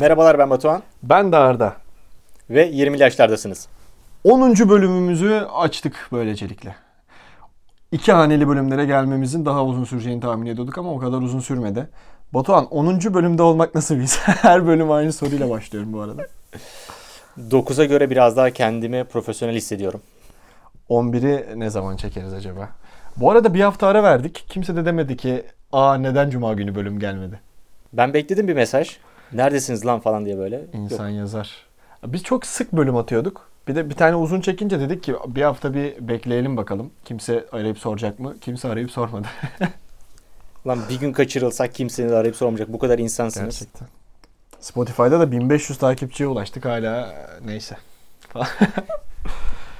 Merhabalar ben Batuhan Ben de Arda. ve 20'li yaşlardasınız. 10. bölümümüzü açtık böylecelikle. İki haneli bölümlere gelmemizin daha uzun süreceğini tahmin ediyorduk ama o kadar uzun sürmedi. Batuhan 10. bölümde olmak nasıl bir his? Her bölüm aynı soruyla başlıyorum bu arada. 9'a göre biraz daha kendimi profesyonel hissediyorum. 11'i ne zaman çekeriz acaba? Bu arada bir hafta ara verdik. Kimse de demedi ki aa neden cuma günü bölüm gelmedi? Ben bekledim bir mesaj. Neredesiniz lan falan diye böyle. İnsan Yok. yazar. Biz çok sık bölüm atıyorduk. Bir de bir tane uzun çekince dedik ki bir hafta bir bekleyelim bakalım. Kimse arayıp soracak mı? Kimse arayıp sormadı. Lan bir gün kaçırılsak kimsenin arayıp sormayacak. Bu kadar insansınız. Gerçekten. Spotify'da da 1500 takipçiye ulaştık hala neyse.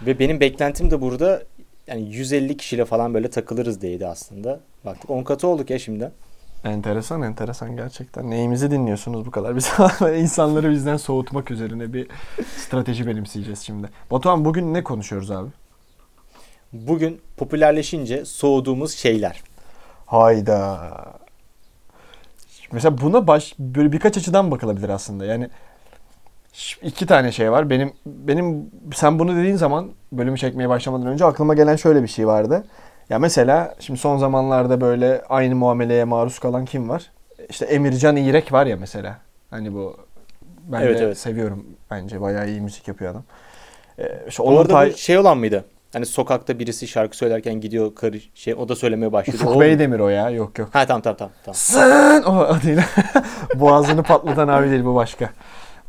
Ve benim beklentim de burada yani 150 kişiyle falan böyle takılırız diyeydi aslında. Baktık 10 katı olduk ya şimdi. Enteresan enteresan gerçekten. Neyimizi dinliyorsunuz bu kadar? Biz insanları bizden soğutmak üzerine bir strateji benimseyeceğiz şimdi. Batuhan bugün ne konuşuyoruz abi? Bugün popülerleşince soğuduğumuz şeyler. Hayda. Mesela buna baş böyle birkaç açıdan bakılabilir aslında. Yani iki tane şey var. Benim benim sen bunu dediğin zaman bölümü çekmeye başlamadan önce aklıma gelen şöyle bir şey vardı. Ya mesela şimdi son zamanlarda böyle aynı muameleye maruz kalan kim var? İşte Emircan İrek var ya mesela. Hani bu ben Evet, de evet. seviyorum bence. Bayağı iyi müzik yapıyor adam. Ee, işte onun arada tay- şey olan mıydı? Hani sokakta birisi şarkı söylerken gidiyor karı şey o da söylemeye başlıyor. Ufuk Beydemir o ya. Yok yok. Ha tamam tamam tamam. tamam. Sen o adıyla boğazını patlatan abi değil bu başka.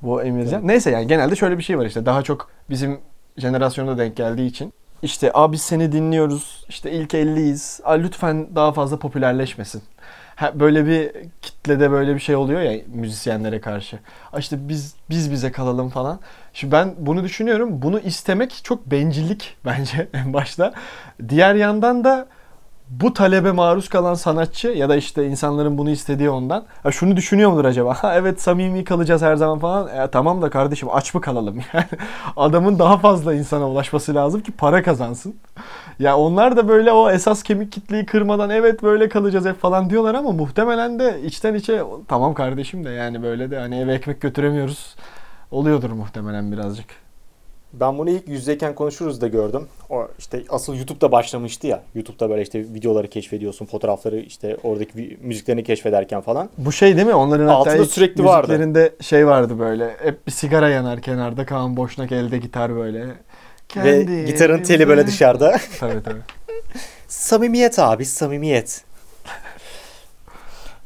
Bu Emircan. Neyse yani genelde şöyle bir şey var işte daha çok bizim jenerasyona denk geldiği için. İşte abi seni dinliyoruz. İşte ilk 50'yiz. Aa, lütfen daha fazla popülerleşmesin. Ha, böyle bir kitlede böyle bir şey oluyor ya müzisyenlere karşı. İşte biz biz bize kalalım falan. Şimdi ben bunu düşünüyorum. Bunu istemek çok bencillik bence en başta. Diğer yandan da bu talebe maruz kalan sanatçı ya da işte insanların bunu istediği ondan ha şunu düşünüyor mudur acaba? Ha evet samimi kalacağız her zaman falan. E, tamam da kardeşim aç mı kalalım yani? Adamın daha fazla insana ulaşması lazım ki para kazansın. Ya onlar da böyle o esas kemik kitleyi kırmadan evet böyle kalacağız hep falan diyorlar ama muhtemelen de içten içe tamam kardeşim de yani böyle de hani eve ekmek götüremiyoruz. Oluyordur muhtemelen birazcık. Ben bunu ilk yüzdeyken konuşuruz da gördüm. O işte asıl YouTube'da başlamıştı ya. YouTube'da böyle işte videoları keşfediyorsun, fotoğrafları işte oradaki müziklerini keşfederken falan. Bu şey değil mi? Onların Altında hatta sürekli vardı. müziklerinde şey vardı böyle. Hep bir sigara yanar kenarda. Kaan Boşnak elde gitar böyle. Ve gitarın teli böyle dışarıda. tabii tabii. samimiyet abi, samimiyet.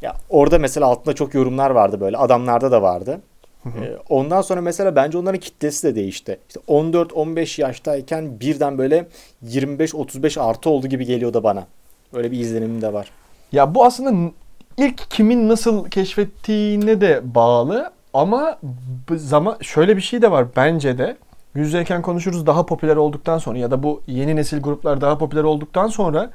ya orada mesela altında çok yorumlar vardı böyle. Adamlarda da vardı. Ee, ondan sonra mesela bence onların kitlesi de değişti. İşte 14-15 yaştayken birden böyle 25-35 artı oldu gibi geliyor da bana. Öyle bir izlenimim de var. Ya bu aslında ilk kimin nasıl keşfettiğine de bağlı ama zaman şöyle bir şey de var bence de. Yüzdeyken konuşuruz daha popüler olduktan sonra ya da bu yeni nesil gruplar daha popüler olduktan sonra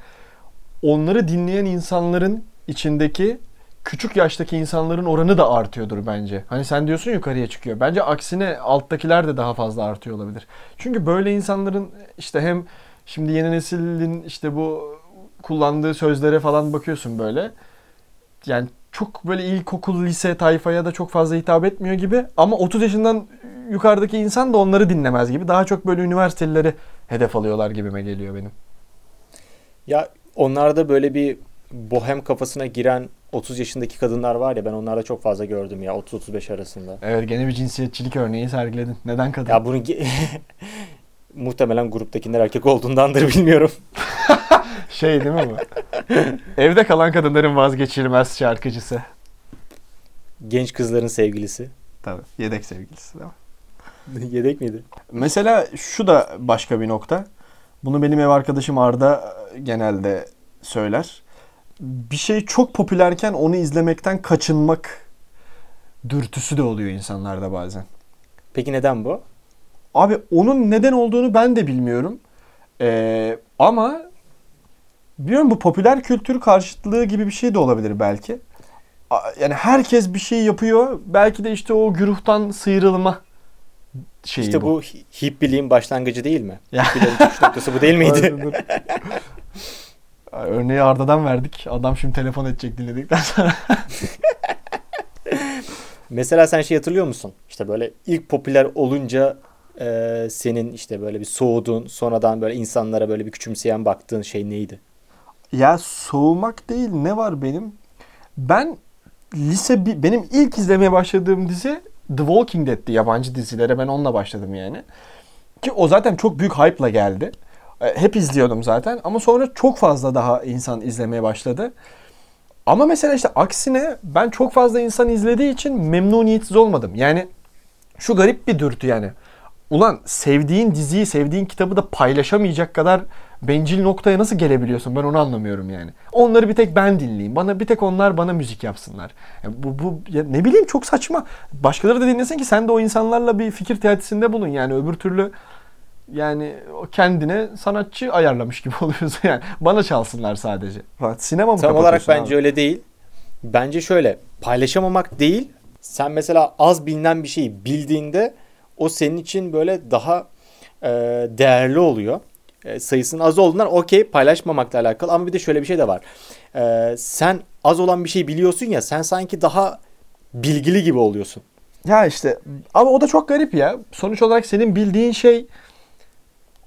onları dinleyen insanların içindeki küçük yaştaki insanların oranı da artıyordur bence. Hani sen diyorsun yukarıya çıkıyor. Bence aksine alttakiler de daha fazla artıyor olabilir. Çünkü böyle insanların işte hem şimdi yeni neslin işte bu kullandığı sözlere falan bakıyorsun böyle. Yani çok böyle ilkokul, lise tayfaya da çok fazla hitap etmiyor gibi. Ama 30 yaşından yukarıdaki insan da onları dinlemez gibi. Daha çok böyle üniversitelileri hedef alıyorlar gibime geliyor benim. Ya onlarda böyle bir bohem kafasına giren 30 yaşındaki kadınlar var ya ben onlarda çok fazla gördüm ya 30-35 arasında. Evet gene bir cinsiyetçilik örneği sergiledin. Neden kadın? Ya bunun ge- muhtemelen gruptakiler erkek olduğundandır bilmiyorum. Şey değil mi bu? Evde kalan kadınların vazgeçilmez şarkıcısı. Genç kızların sevgilisi. Tabii. Yedek sevgilisi değil mi? Yedek miydi? Mesela şu da başka bir nokta. Bunu benim ev arkadaşım Arda genelde söyler. Bir şey çok popülerken onu izlemekten kaçınmak dürtüsü de oluyor insanlarda bazen. Peki neden bu? Abi onun neden olduğunu ben de bilmiyorum. Ee, ama bilmiyorum bu popüler kültür karşıtlığı gibi bir şey de olabilir belki. yani herkes bir şey yapıyor. Belki de işte o güruhtan sıyrılma şeyi İşte bu hi- hipbiliğin başlangıcı değil mi? Hippilerin çıkış noktası bu değil miydi? Örneği Arda'dan verdik. Adam şimdi telefon edecek dinledikten sonra. Mesela sen şey hatırlıyor musun? İşte böyle ilk popüler olunca e, senin işte böyle bir soğuduğun, sonradan böyle insanlara böyle bir küçümseyen baktığın şey neydi? Ya soğumak değil ne var benim? Ben lise bir, benim ilk izlemeye başladığım dizi The Walking Dead'ti yabancı dizilere ben onunla başladım yani. Ki o zaten çok büyük hype'la geldi. E, Hep izliyordum zaten ama sonra çok fazla daha insan izlemeye başladı. Ama mesela işte aksine ben çok fazla insan izlediği için memnuniyetsiz olmadım. Yani şu garip bir dürtü yani. Ulan sevdiğin diziyi, sevdiğin kitabı da paylaşamayacak kadar bencil noktaya nasıl gelebiliyorsun? Ben onu anlamıyorum yani. Onları bir tek ben dinleyeyim. Bana bir tek onlar bana müzik yapsınlar. Ya bu bu ya ne bileyim çok saçma. Başkaları da dinlesin ki sen de o insanlarla bir fikir teatisinde bulun yani öbür türlü yani o kendine sanatçı ayarlamış gibi oluyorsun yani. Bana çalsınlar sadece. Sinema mı Tam olarak bence abi? öyle değil. Bence şöyle paylaşamamak değil. Sen mesela az bilinen bir şeyi bildiğinde o senin için böyle daha e, değerli oluyor. E, sayısının az olduğundan okey paylaşmamakla alakalı ama bir de şöyle bir şey de var. E, sen az olan bir şey biliyorsun ya sen sanki daha bilgili gibi oluyorsun. Ya işte ama o da çok garip ya. Sonuç olarak senin bildiğin şey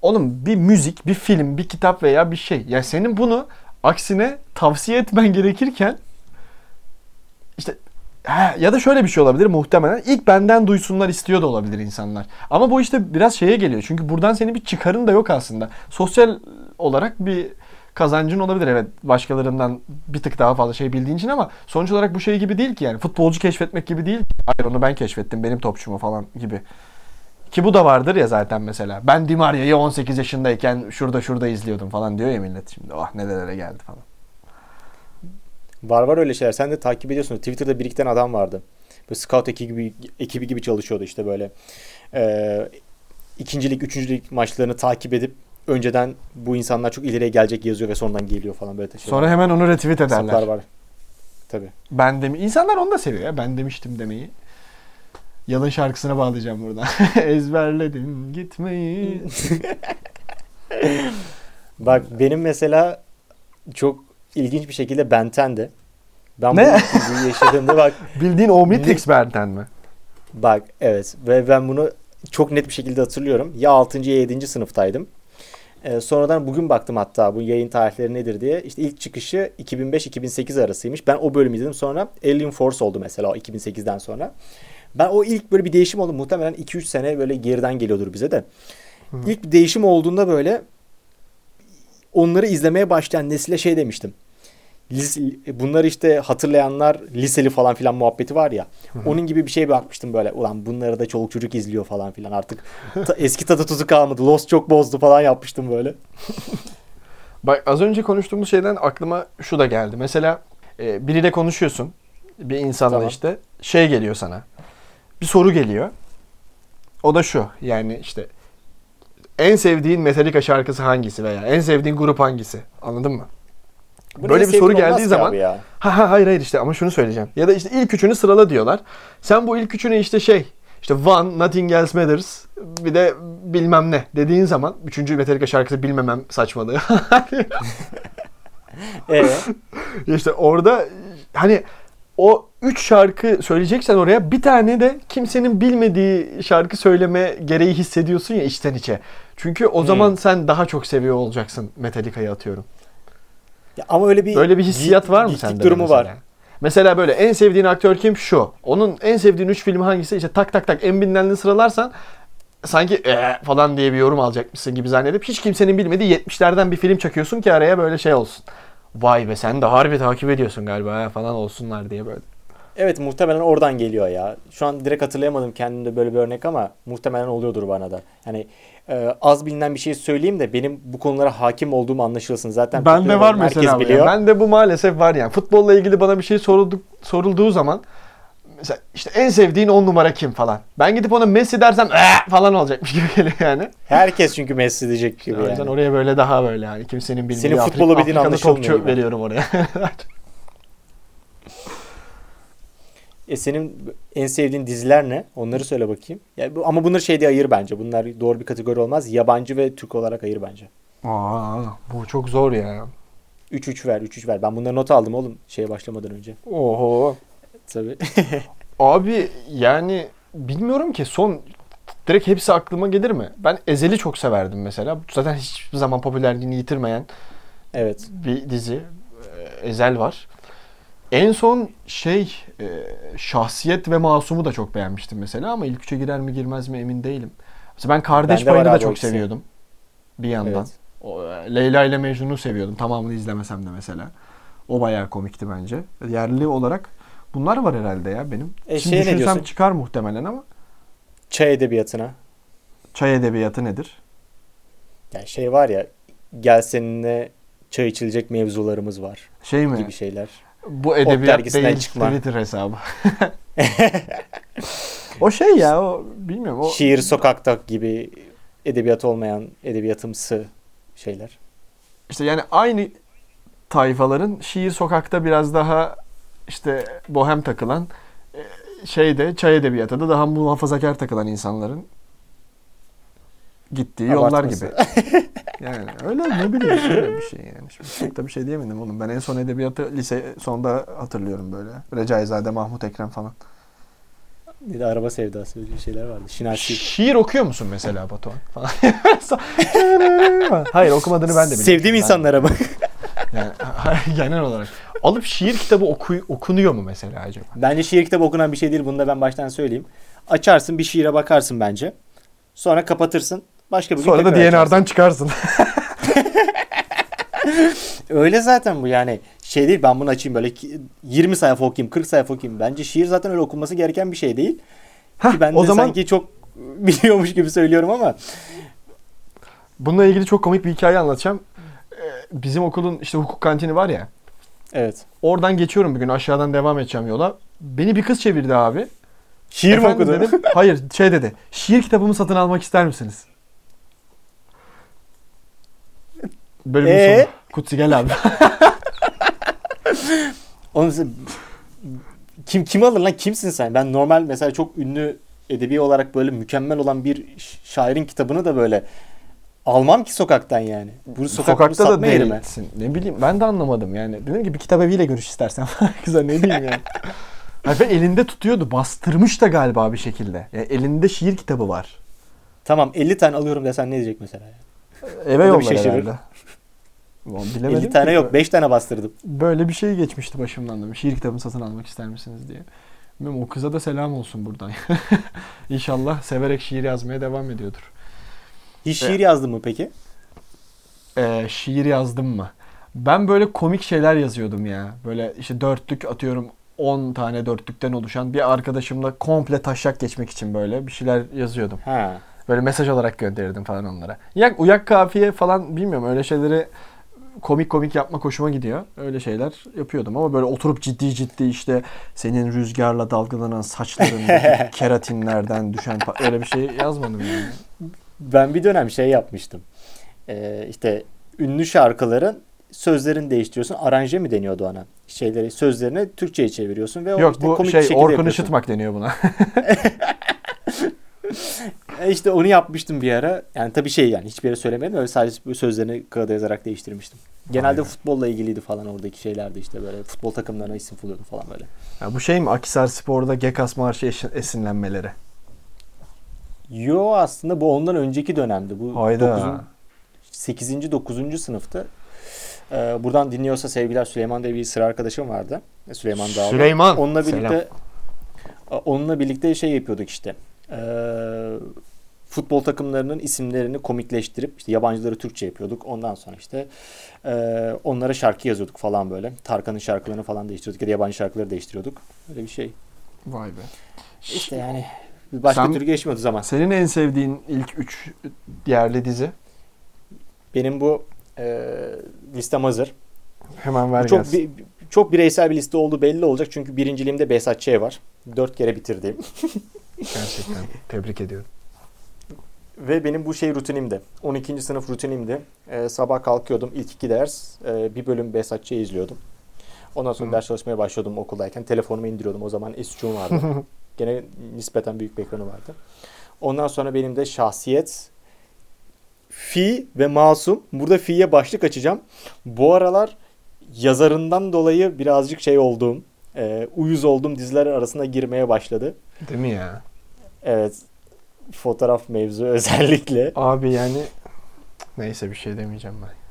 oğlum bir müzik, bir film, bir kitap veya bir şey. Ya senin bunu aksine tavsiye etmen gerekirken işte ha, ya da şöyle bir şey olabilir muhtemelen. İlk benden duysunlar istiyor da olabilir insanlar. Ama bu işte biraz şeye geliyor. Çünkü buradan senin bir çıkarın da yok aslında. Sosyal olarak bir kazancın olabilir evet başkalarından bir tık daha fazla şey bildiğin için ama sonuç olarak bu şey gibi değil ki yani futbolcu keşfetmek gibi değil. Hayır onu ben keşfettim benim topçumu falan gibi. Ki bu da vardır ya zaten mesela. Ben Di Maria'yı 18 yaşındayken şurada şurada izliyordum falan diyor ya millet şimdi. Oh nelere geldi falan. Var var öyle şeyler. Sen de takip ediyorsun. Twitter'da bir iki tane adam vardı. Böyle scout ekibi gibi, ekibi gibi çalışıyordu işte böyle. Ee, ikincilik, üçüncülük maçlarını takip edip önceden bu insanlar çok ileriye gelecek yazıyor ve sonradan geliyor falan böyle şeyler. Sonra hemen onu retweet ederler. var. Tabii. Ben demi İnsanlar onu da seviyor ya. Ben demiştim demeyi. Yalın şarkısına bağlayacağım buradan. Ezberledim gitmeyi. Bak benim mesela çok ilginç bir şekilde Benten'di. Ben Ne? bu bu yaşadığımda bak Bildiğin Omnitrix Benten mi? bak evet ve ben bunu çok net bir şekilde hatırlıyorum. Ya 6. ya 7. sınıftaydım. Ee, sonradan bugün baktım hatta bu yayın tarihleri nedir diye. İşte ilk çıkışı 2005-2008 arasıymış. Ben o bölümü izledim. Sonra Alien Force oldu mesela o 2008'den sonra. Ben o ilk böyle bir değişim oldu. Muhtemelen 2-3 sene böyle geriden geliyordur bize de. İlk bir değişim olduğunda böyle onları izlemeye başlayan nesile şey demiştim. Bunları işte hatırlayanlar liseli falan filan muhabbeti var ya. Onun gibi bir şeye bakmıştım böyle. Ulan bunları da çoluk çocuk izliyor falan filan. Artık ta- eski tadı tuzu kalmadı. Lost çok bozdu falan yapmıştım böyle. Bak az önce konuştuğumuz şeyden aklıma şu da geldi. Mesela e, biriyle konuşuyorsun. Bir insanla Tamam. işte şey geliyor sana. Bir soru geliyor. O da şu. Yani işte en sevdiğin Metallica şarkısı hangisi veya en sevdiğin grup hangisi? Anladın mı? Bu Böyle bir soru geldiği zaman ya? Ha ha hayır hayır işte ama şunu söyleyeceğim. Ya da işte ilk üçünü sırala diyorlar. Sen bu ilk üçünü işte şey işte One, Nothing Else Matters bir de bilmem ne dediğin zaman üçüncü Metallica şarkısı bilmemem saçmalığı. Ee, işte orada hani o üç şarkı söyleyeceksen oraya bir tane de kimsenin bilmediği şarkı söyleme gereği hissediyorsun ya içten içe. Çünkü o zaman sen daha çok seviyor olacaksın Metallica'yı atıyorum. ya ama öyle bir Böyle bir hissiyat var mı sende? de durumu mesela? var. Mesela böyle en sevdiğin aktör kim? Şu. Onun en sevdiğin 3 filmi hangisi? İşte tak tak tak en bilinenini sıralarsan sanki "Ee" falan diye bir yorum alacakmışsın gibi zannedip hiç kimsenin bilmediği 70'lerden bir film çakıyorsun ki araya böyle şey olsun. Vay be sen de harbi takip ediyorsun galiba ha falan olsunlar diye böyle. Evet muhtemelen oradan geliyor ya. Şu an direkt hatırlayamadım kendimde böyle bir örnek ama muhtemelen oluyordur bana da. Yani e, az bilinen bir şey söyleyeyim de benim bu konulara hakim olduğum anlaşılsın. Zaten Bende popüler var olan herkes mesela bu ya. biliyor. Ben de bu maalesef var yani. Futbolla ilgili bana bir şey soruldu, sorulduğu zaman mesela işte en sevdiğin 10 numara kim falan. Ben gidip ona Messi dersem "Ee!" falan olacakmış gibi geliyor yani. Herkes çünkü Messi diyecek gibi o yüzden yani. oraya böyle daha böyle yani kimsenin bilmediği Senin Afrik- futbolu bildiğin Afrikalı anlaşılmıyor topçu veriyorum oraya. E senin en sevdiğin diziler ne? Onları söyle bakayım. Ya bu, ama bunları şey diye ayır bence. Bunlar doğru bir kategori olmaz. Yabancı ve Türk olarak ayır bence. Aa, bu çok zor ya. 3-3 ver, 3-3 ver. Ben bunları not aldım oğlum şeye başlamadan önce. Oho. Tabii. Abi yani bilmiyorum ki son direkt hepsi aklıma gelir mi? Ben Ezel'i çok severdim mesela. Zaten hiçbir zaman popülerliğini yitirmeyen evet. bir dizi. Ee, Ezel var. En son şey e, şahsiyet ve masumu da çok beğenmiştim mesela ama ilk üçe girer mi girmez mi emin değilim. Mesela ben Kardeş var Payı'nı da çok ikisi. seviyordum. Bir yandan. Evet. O, e, Leyla ile Mecnun'u seviyordum. Tamamını izlemesem de mesela. O bayağı komikti bence. Yerli olarak bunlar var herhalde ya benim. E, Şimdi şeye ne düşünsem diyorsun? çıkar muhtemelen ama Çay edebiyatına. çay edebiyatı nedir? Yani şey var ya gel seninle çay içilecek mevzularımız var Şey mi? gibi şeyler. Bu edebiyat değil çıkma. Twitter hesabı. o şey ya o bilmiyorum. O, Şiir sokakta gibi edebiyat olmayan edebiyatımsı şeyler. İşte yani aynı tayfaların şiir sokakta biraz daha işte bohem takılan e, şeyde çay edebiyatı da daha muhafazakar takılan insanların gittiği yollar Abartması. gibi. Yani öyle ne bileyim öyle bir şey yani. Şimdi çok da bir şey diyemedim oğlum. Ben en son edebiyatı lise sonda hatırlıyorum böyle. Recaizade, Mahmut Ekrem falan. Bir de araba sevdası öyle şeyler vardı. Şinasi. Şiir okuyor musun mesela Batuhan? Falan. Hayır okumadığını ben de biliyorum. Sevdiğim Ben- insanlara bak. Yani, genel olarak. Alıp şiir kitabı oku, okunuyor mu mesela acaba? Bence şiir kitabı okunan bir şey değil. Bunu da ben baştan söyleyeyim. Açarsın bir şiire bakarsın bence. Sonra kapatırsın. Başka bir gün Sonra da. DNR'dan çıkarsın. Öyle zaten bu yani. Şey değil ben bunu açayım böyle ki- 20 sayfa okuyayım 40 sayfa okuyayım. Bence şiir zaten öyle okunması gereken bir şey değil. Hah, Ki ben o de zaman sanki çok biliyormuş gibi söylüyorum ama. bununla ilgili çok komik bir hikaye anlatacağım. Bizim okulun işte hukuk kantini var ya. Evet. Oradan geçiyorum bir gün aşağıdan devam edeceğim yola. Beni bir kız çevirdi abi. Şiir mi okudun? dedim. Hayır şey dedi. Şiir kitabımı satın almak ister misiniz? Bölümün Ee? sonu. Kutsi gel abi. Size- kim kim alır lan kimsin sen? Ben normal mesela çok ünlü edebi olarak böyle mükemmel olan bir şairin kitabını da böyle almam ki sokaktan yani. Bu sokak, Sokakta bu da değilsin. Ne bileyim ben de anlamadım yani. Dedim ki bir kitap eviyle görüş istersen. Güzel ne diyeyim yani. Ve elinde tutuyordu. Bastırmış da galiba bir şekilde. Yani elinde şiir kitabı var. Tamam 50 tane alıyorum desen ne diyecek mesela? Eve da bir yollar herhalde. Bilemedim 50 tane yok 5 tane bastırdım. Böyle bir şey geçmişti başımdan da. Şiir kitabını satın almak ister misiniz diye. Bilmiyorum, o kıza da selam olsun buradan. İnşallah severek şiir yazmaya devam ediyordur. Hiç şiir yazdın mı peki? Ee, şiir yazdım mı? Ben böyle komik şeyler yazıyordum ya. Böyle işte dörtlük atıyorum 10 tane dörtlükten oluşan bir arkadaşımla komple taşak geçmek için böyle bir şeyler yazıyordum. Ha. Böyle mesaj olarak gönderirdim falan onlara. Yak, uyak kafiye falan bilmiyorum öyle şeyleri komik komik yapmak hoşuma gidiyor. Öyle şeyler yapıyordum ama böyle oturup ciddi ciddi işte senin rüzgarla dalgalanan saçlarındaki keratinlerden düşen öyle bir şey yazmadım yani. Ben bir dönem şey yapmıştım. Ee, işte ünlü şarkıların sözlerini değiştiriyorsun. Aranje mi deniyordu ona? Şeyleri sözlerini Türkçe'ye çeviriyorsun ve Yok işte bu komik bir şey şekilde Orkun yapıyorsun. Işıtmak deniyor buna. E işte onu yapmıştım bir ara. Yani tabii şey yani hiçbir yere söylemedim. Öyle sadece sözlerini kağıda yazarak değiştirmiştim. Genelde be. futbolla ilgiliydi falan oradaki şeylerdi işte böyle futbol takımlarına isim buluyordu falan böyle. Ya bu şey mi Akisar Spor'da Gekas Marşı esinlenmeleri. Yo aslında bu ondan önceki dönemdi. Bu Hayda. 8. 9. sınıfta. Ee, buradan dinliyorsa sevgiler Süleyman diye bir sıra arkadaşım vardı. Süleyman Dağlı. Süleyman. Onunla Selam. birlikte onunla birlikte şey yapıyorduk işte. Ee, futbol takımlarının isimlerini komikleştirip işte yabancıları Türkçe yapıyorduk. Ondan sonra işte e, onlara şarkı yazıyorduk falan böyle. Tarkan'ın şarkılarını falan değiştiriyorduk ya da yabancı şarkıları değiştiriyorduk. Öyle bir şey. Vay be. İşte yani başka Sen- türlü geçmiyordu zaman. Senin en sevdiğin ilk 3 yerli dizi? Benim bu e, listem hazır. Hemen ver Bu çok gelsin. bi- çok bireysel bir liste olduğu belli olacak çünkü birinciliğimde Behzat Ç. var. Dört kere bitirdiğim. Gerçekten tebrik ediyorum. Ve benim bu şey rutinimdi. 12. sınıf rutinimdi. Ee, sabah kalkıyordum. ilk iki ders e, bir bölüm Behzat izliyordum. Ondan sonra Hı. ders çalışmaya başlıyordum okuldayken. Telefonumu indiriyordum. O zaman S3'üm vardı. Gene nispeten büyük bir ekranı vardı. Ondan sonra benim de şahsiyet fi ve masum. Burada fi'ye başlık açacağım. Bu aralar yazarından dolayı birazcık şey olduğum, e, uyuz olduğum diziler arasına girmeye başladı. Değil mi ya? Evet. Fotoğraf mevzu özellikle. Abi yani neyse bir şey demeyeceğim ben.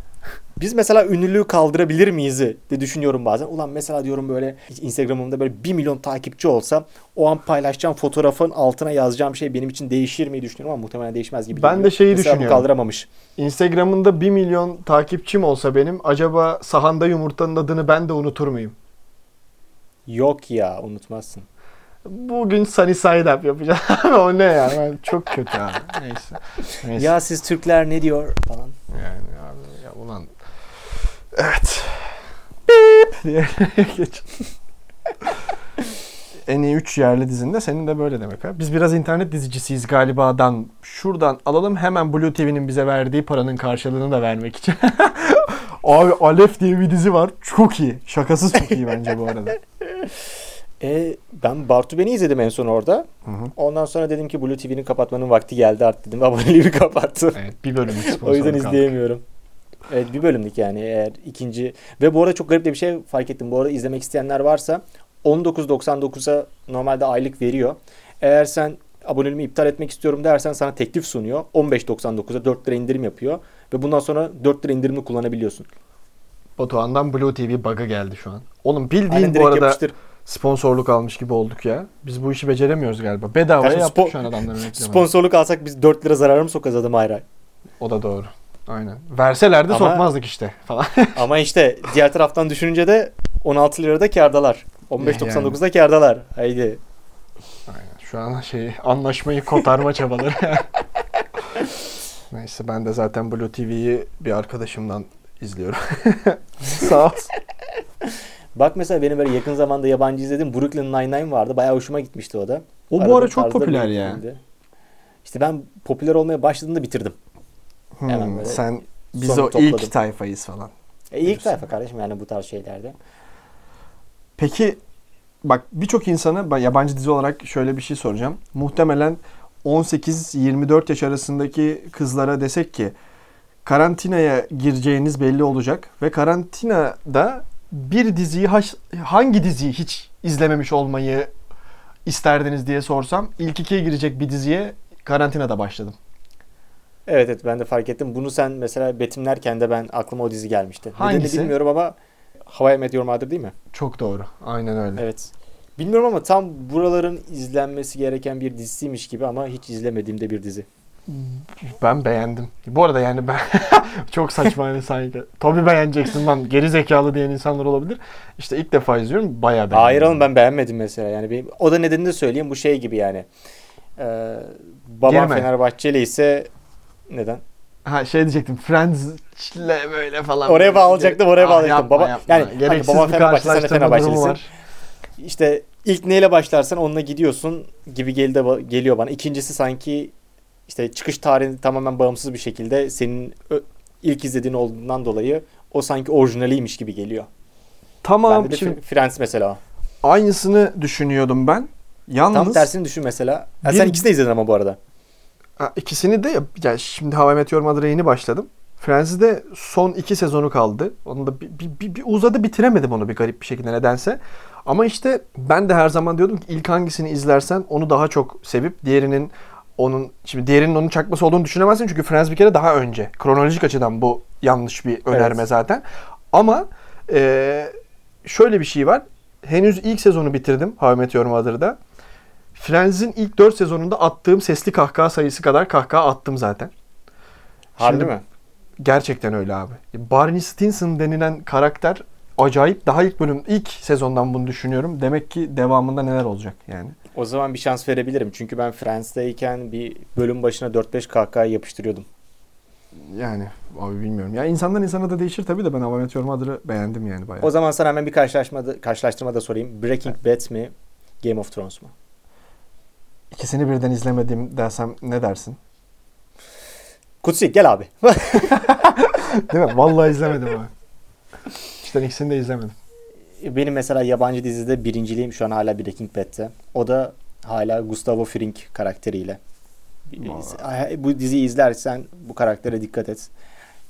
Biz mesela ünlülüğü kaldırabilir miyiz de düşünüyorum bazen. Ulan mesela diyorum böyle Instagram'ımda böyle 1 milyon takipçi olsa o an paylaşacağım fotoğrafın altına yazacağım şey benim için değişir mi düşünüyorum ama muhtemelen değişmez gibi Ben geliyor. de şeyi mesela bu düşünüyorum. kaldıramamış. Instagram'ında 1 milyon takipçim olsa benim acaba sahanda yumurtanın adını ben de unutur muyum? Yok ya unutmazsın. Bugün sunny side up yapacağım. o ne ya? Ben çok kötü abi. Neyse. Neyse. Ya siz Türkler ne diyor falan. Yani. Evet. Beep diye geç. en iyi 3 yerli dizinde senin de böyle demek ha. Biz biraz internet dizicisiyiz galibadan. Şuradan alalım hemen Blue TV'nin bize verdiği paranın karşılığını da vermek için. Abi Alef diye bir dizi var. Çok iyi. Şakasız çok iyi bence bu arada. E, ben Bartu Beni izledim en son orada. Hı hı. Ondan sonra dedim ki Blue TV'nin kapatmanın vakti geldi artık dedim. Aboneliğimi kapattım. Evet bir bölüm o yüzden izleyemiyorum. Evet bir bölümlük yani eğer ikinci ve bu arada çok garip de bir şey fark ettim. Bu arada izlemek isteyenler varsa 19.99'a normalde aylık veriyor. Eğer sen aboneliğimi iptal etmek istiyorum dersen sana teklif sunuyor. 15.99'a 4 lira indirim yapıyor ve bundan sonra 4 lira indirimli kullanabiliyorsun. Batuhan'dan Blue TV bug'ı geldi şu an. Oğlum bildiğin Aynen bu arada yapıştır. sponsorluk almış gibi olduk ya. Biz bu işi beceremiyoruz galiba. Bedavaya Kardeşim, yaptık şu an adamların reklamını. Sponsorluk alsak biz 4 lira zararı mı sokacağız adam hayır. O da doğru. Aynen. Verseler de Ama- sokmazdık işte falan. Ama işte diğer taraftan düşününce de 16 lirada kardalar. 15.99'da kardalar. Haydi. Aynen. Şu an şey anlaşmayı kotarma çabaları. Neyse ben de zaten Blue TV'yi bir arkadaşımdan izliyorum. Sağ olsun. Bak mesela benim böyle yakın zamanda yabancı izlediğim Brooklyn Nine-Nine vardı. Bayağı hoşuma gitmişti o da. O bu Aradığım ara çok popüler ya. İşte ben popüler olmaya başladığında bitirdim. Hemen Hmm, böyle sen biz o topladım. ilk tayfayız falan. E, ilk tayfa kardeşim yani bu tarz şeylerde. Peki bak birçok insana yabancı dizi olarak şöyle bir şey soracağım. Muhtemelen 18-24 yaş arasındaki kızlara desek ki karantinaya gireceğiniz belli olacak ve karantinada bir diziyi hangi diziyi hiç izlememiş olmayı isterdiniz diye sorsam ilk ikiye girecek bir diziye karantinada başladım. Evet evet ben de fark ettim. Bunu sen mesela betimlerken de ben aklıma o dizi gelmişti. Nedenini Hangisi? bilmiyorum ama I Met Your Mother değil mi? Çok doğru. Aynen öyle. Evet. Bilmiyorum ama tam buraların izlenmesi gereken bir dizisiymiş gibi ama hiç izlemediğimde bir dizi. Ben beğendim. Bu arada yani ben çok saçma hani sanki. Tabii beğeneceksin lan. Geri zekalı diyen insanlar olabilir. İşte ilk defa izliyorum. Bayağı beğendim. Hayır oğlum ben beğenmedim mesela. Yani benim, o da nedenini de söyleyeyim. Bu şey gibi yani. Ee, babam Girme. Fenerbahçeli ise neden? Ha şey diyecektim. Friends'le böyle falan. Oraya bağlayacaktım, oraya Ah, bağlayacaktım. yapma, Baba- yapma. yani, gereksiz hani babam bir Fenerbahçe, sen de Fenerbahçelisin. İşte ilk neyle başlarsan onunla gidiyorsun gibi geldi, geliyor bana. İkincisi sanki işte çıkış tarihi tamamen bağımsız bir şekilde senin ilk izlediğin olduğundan dolayı o sanki orijinaliymiş gibi geliyor. Tamam Bende de şimdi Fr- Friends mesela. aynısını düşünüyordum ben. Yalnız Tam tersini düşün mesela. Ha, Bir- Sen ikisini de izledin ama bu arada. İkisini de ya şimdi How I Met Your Mother'a yeni başladım. Friends'de son iki sezonu kaldı. Onu da bir, bir, bir, bir uzadı bitiremedim onu bir garip bir şekilde nedense. Ama işte ben de her zaman diyordum ki ilk hangisini izlersen onu daha çok sevip diğerinin onun şimdi diğerinin onun çakması olduğunu düşünemezsin çünkü Friends bir kere daha önce. Kronolojik açıdan bu yanlış bir önerme Evet. zaten. Ama eee, şöyle bir şey var. Henüz ilk sezonu bitirdim How I Met Your Mother'da. Friends'in ilk 4 sezonunda attığım sesli kahkaha sayısı kadar kahkaha attım zaten. Harbi Şimdi- mi? Gerçekten öyle abi. Barney Stinson denilen karakter acayip. Daha ilk bölüm, ilk sezondan bunu düşünüyorum. Demek ki devamında neler olacak yani. O zaman bir şans verebilirim. Çünkü ben Friends'teyken bir bölüm başına 4-5 kahkaha yapıştırıyordum. Yani abi bilmiyorum. Ya insandan insana da değişir tabii de ben How I Met Your Mother'ı beğendim yani bayağı. O zaman sana hemen bir karşılaşma da, karşılaştırma da sorayım. Breaking Bad mi? Game of Thrones mu? İkisini birden izlemedim dersem ne dersin? Kutsi gel abi. Değil mi? Vallahi izlemedim abi. İşte ikisini de izlemedim. benim mesela yabancı dizide birinciliğim şu an hala Breaking Bad'te. O da hala Gustavo Fring karakteriyle. Bu diziyi izlersen bu karaktere dikkat et.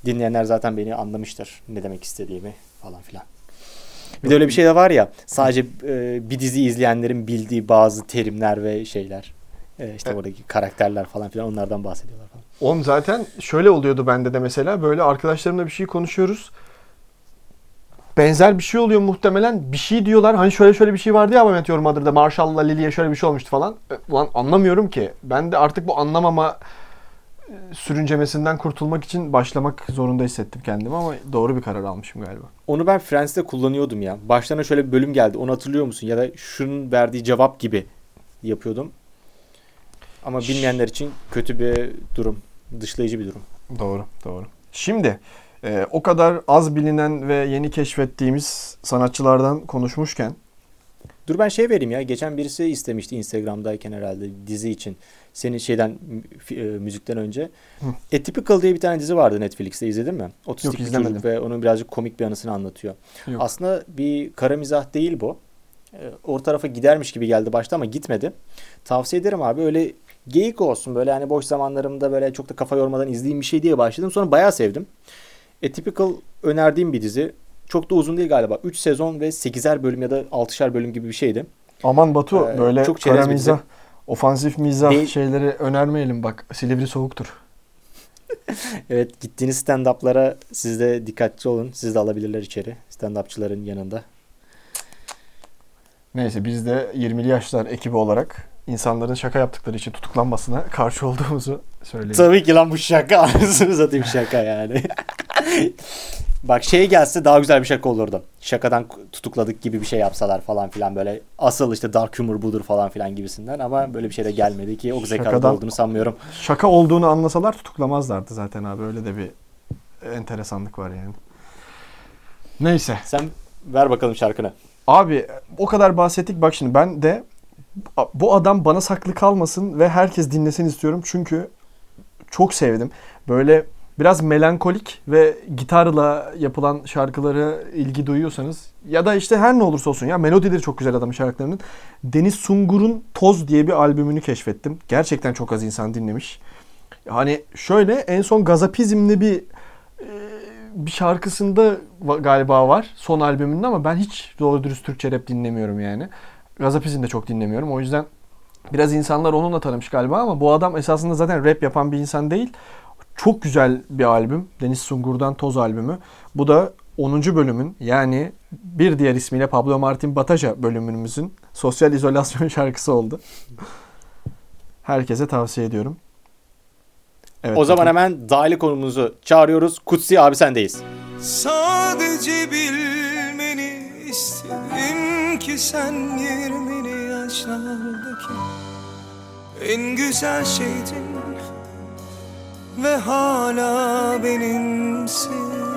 Dinleyenler zaten beni anlamıştır ne demek istediğimi falan filan. Bir de öyle bir şey de var ya sadece e, bir dizi izleyenlerin bildiği bazı terimler ve şeyler. E, işte oradaki karakterler falan filan onlardan bahsediyorlar falan. Oğlum zaten şöyle oluyordu bende de mesela böyle arkadaşlarımla bir şey konuşuyoruz. Benzer bir şey oluyor muhtemelen. Bir şey diyorlar. Hani şöyle şöyle bir şey vardı ya ama Meteor Mother'da Marshall'la Lily'ye şöyle bir şey olmuştu falan. E, Ulan anlamıyorum ki. Ben de artık bu anlamama sürüncemesinden kurtulmak için başlamak zorunda hissettim kendimi ama doğru bir karar almışım galiba. Onu ben Friends'te kullanıyordum ya. Başlarına şöyle bir bölüm geldi. Onu hatırlıyor musun? Ya da şunun verdiği cevap gibi yapıyordum. Ama bilmeyenler için kötü bir durum. Dışlayıcı bir durum. Doğru, doğru. Şimdi e, o kadar az bilinen ve yeni keşfettiğimiz sanatçılardan konuşmuşken Dur ben şey vereyim ya. Geçen birisi istemişti Instagram'dayken herhalde dizi için. Senin şeyden e, müzikten önce. Hı. Atypical diye bir tane dizi vardı Netflix'te izledin mi? Otistik Yok, bir izlemedim. çocuk ve onun birazcık komik bir anısını anlatıyor. Yok. Aslında bir kara mizah değil bu. E, O tarafa gidermiş gibi geldi başta ama gitmedi. Tavsiye ederim abi. Öyle geyik olsun böyle hani boş zamanlarımda böyle çok da kafa yormadan izleyeyim bir şey diye başladım. Sonra bayağı sevdim. Atypical önerdiğim bir dizi. Çok da uzun değil galiba. 3 sezon ve 8'er bölüm ya da 6'şer bölüm gibi bir şeydi. aman Batu Ee, böyle çok kara bir mizah, ofansif mizah Değil- şeyleri önermeyelim bak. Silivri soğuktur. Evet gittiğiniz stand-up'lara siz de dikkatli olun. Siz de alabilirler içeri. Stand-upçıların yanında. Neyse biz de 20'li yaşlar ekibi olarak insanların şaka yaptıkları için tutuklanmasına karşı olduğumuzu söyleyelim. Tabii ki lan bu şaka. Anasını satayım şaka yani. Bak şey gelse daha güzel bir şaka olurdu. Şakadan tutukladık gibi bir şey yapsalar falan filan böyle asıl işte dark humor budur falan filan gibisinden ama böyle bir şey de gelmedi ki o zekalı olduğunu sanmıyorum. Şaka olduğunu anlasalar tutuklamazlardı zaten abi. Öyle de bir enteresanlık var yani. Neyse. Sen ver bakalım şarkını. Abi o kadar bahsettik. Bak şimdi ben de bu adam bana saklı kalmasın ve herkes dinlesin istiyorum. Çünkü çok sevdim. Böyle biraz melankolik ve gitarla yapılan şarkıları ilgi duyuyorsanız ya da işte her ne olursa olsun ya melodileri çok güzel adamın şarkılarının. Deniz Sungur'un Toz diye bir albümünü keşfettim. Gerçekten çok az insan dinlemiş. Hani şöyle en son Gazapizm'li bir e, bir şarkısında galiba var son albümünde ama ben hiç doğru dürüst Türkçe rap dinlemiyorum yani. Gazapizm de çok dinlemiyorum. O yüzden biraz insanlar onunla tanımış galiba ama bu adam esasında zaten rap yapan bir insan değil. Çok güzel bir albüm. Deniz Sungur'dan Toz albümü. Bu da 10. bölümün yani bir diğer ismiyle Pablo Martin Bataja bölümümüzün sosyal izolasyon şarkısı oldu. Herkese tavsiye ediyorum. Evet, o zaman hemen dahili konumuzu çağırıyoruz. Kutsi abi sendeyiz. Sadece bilmeni istedim ki sen yirmili yaşlardaki en güzel şeydin ve hala benimsin.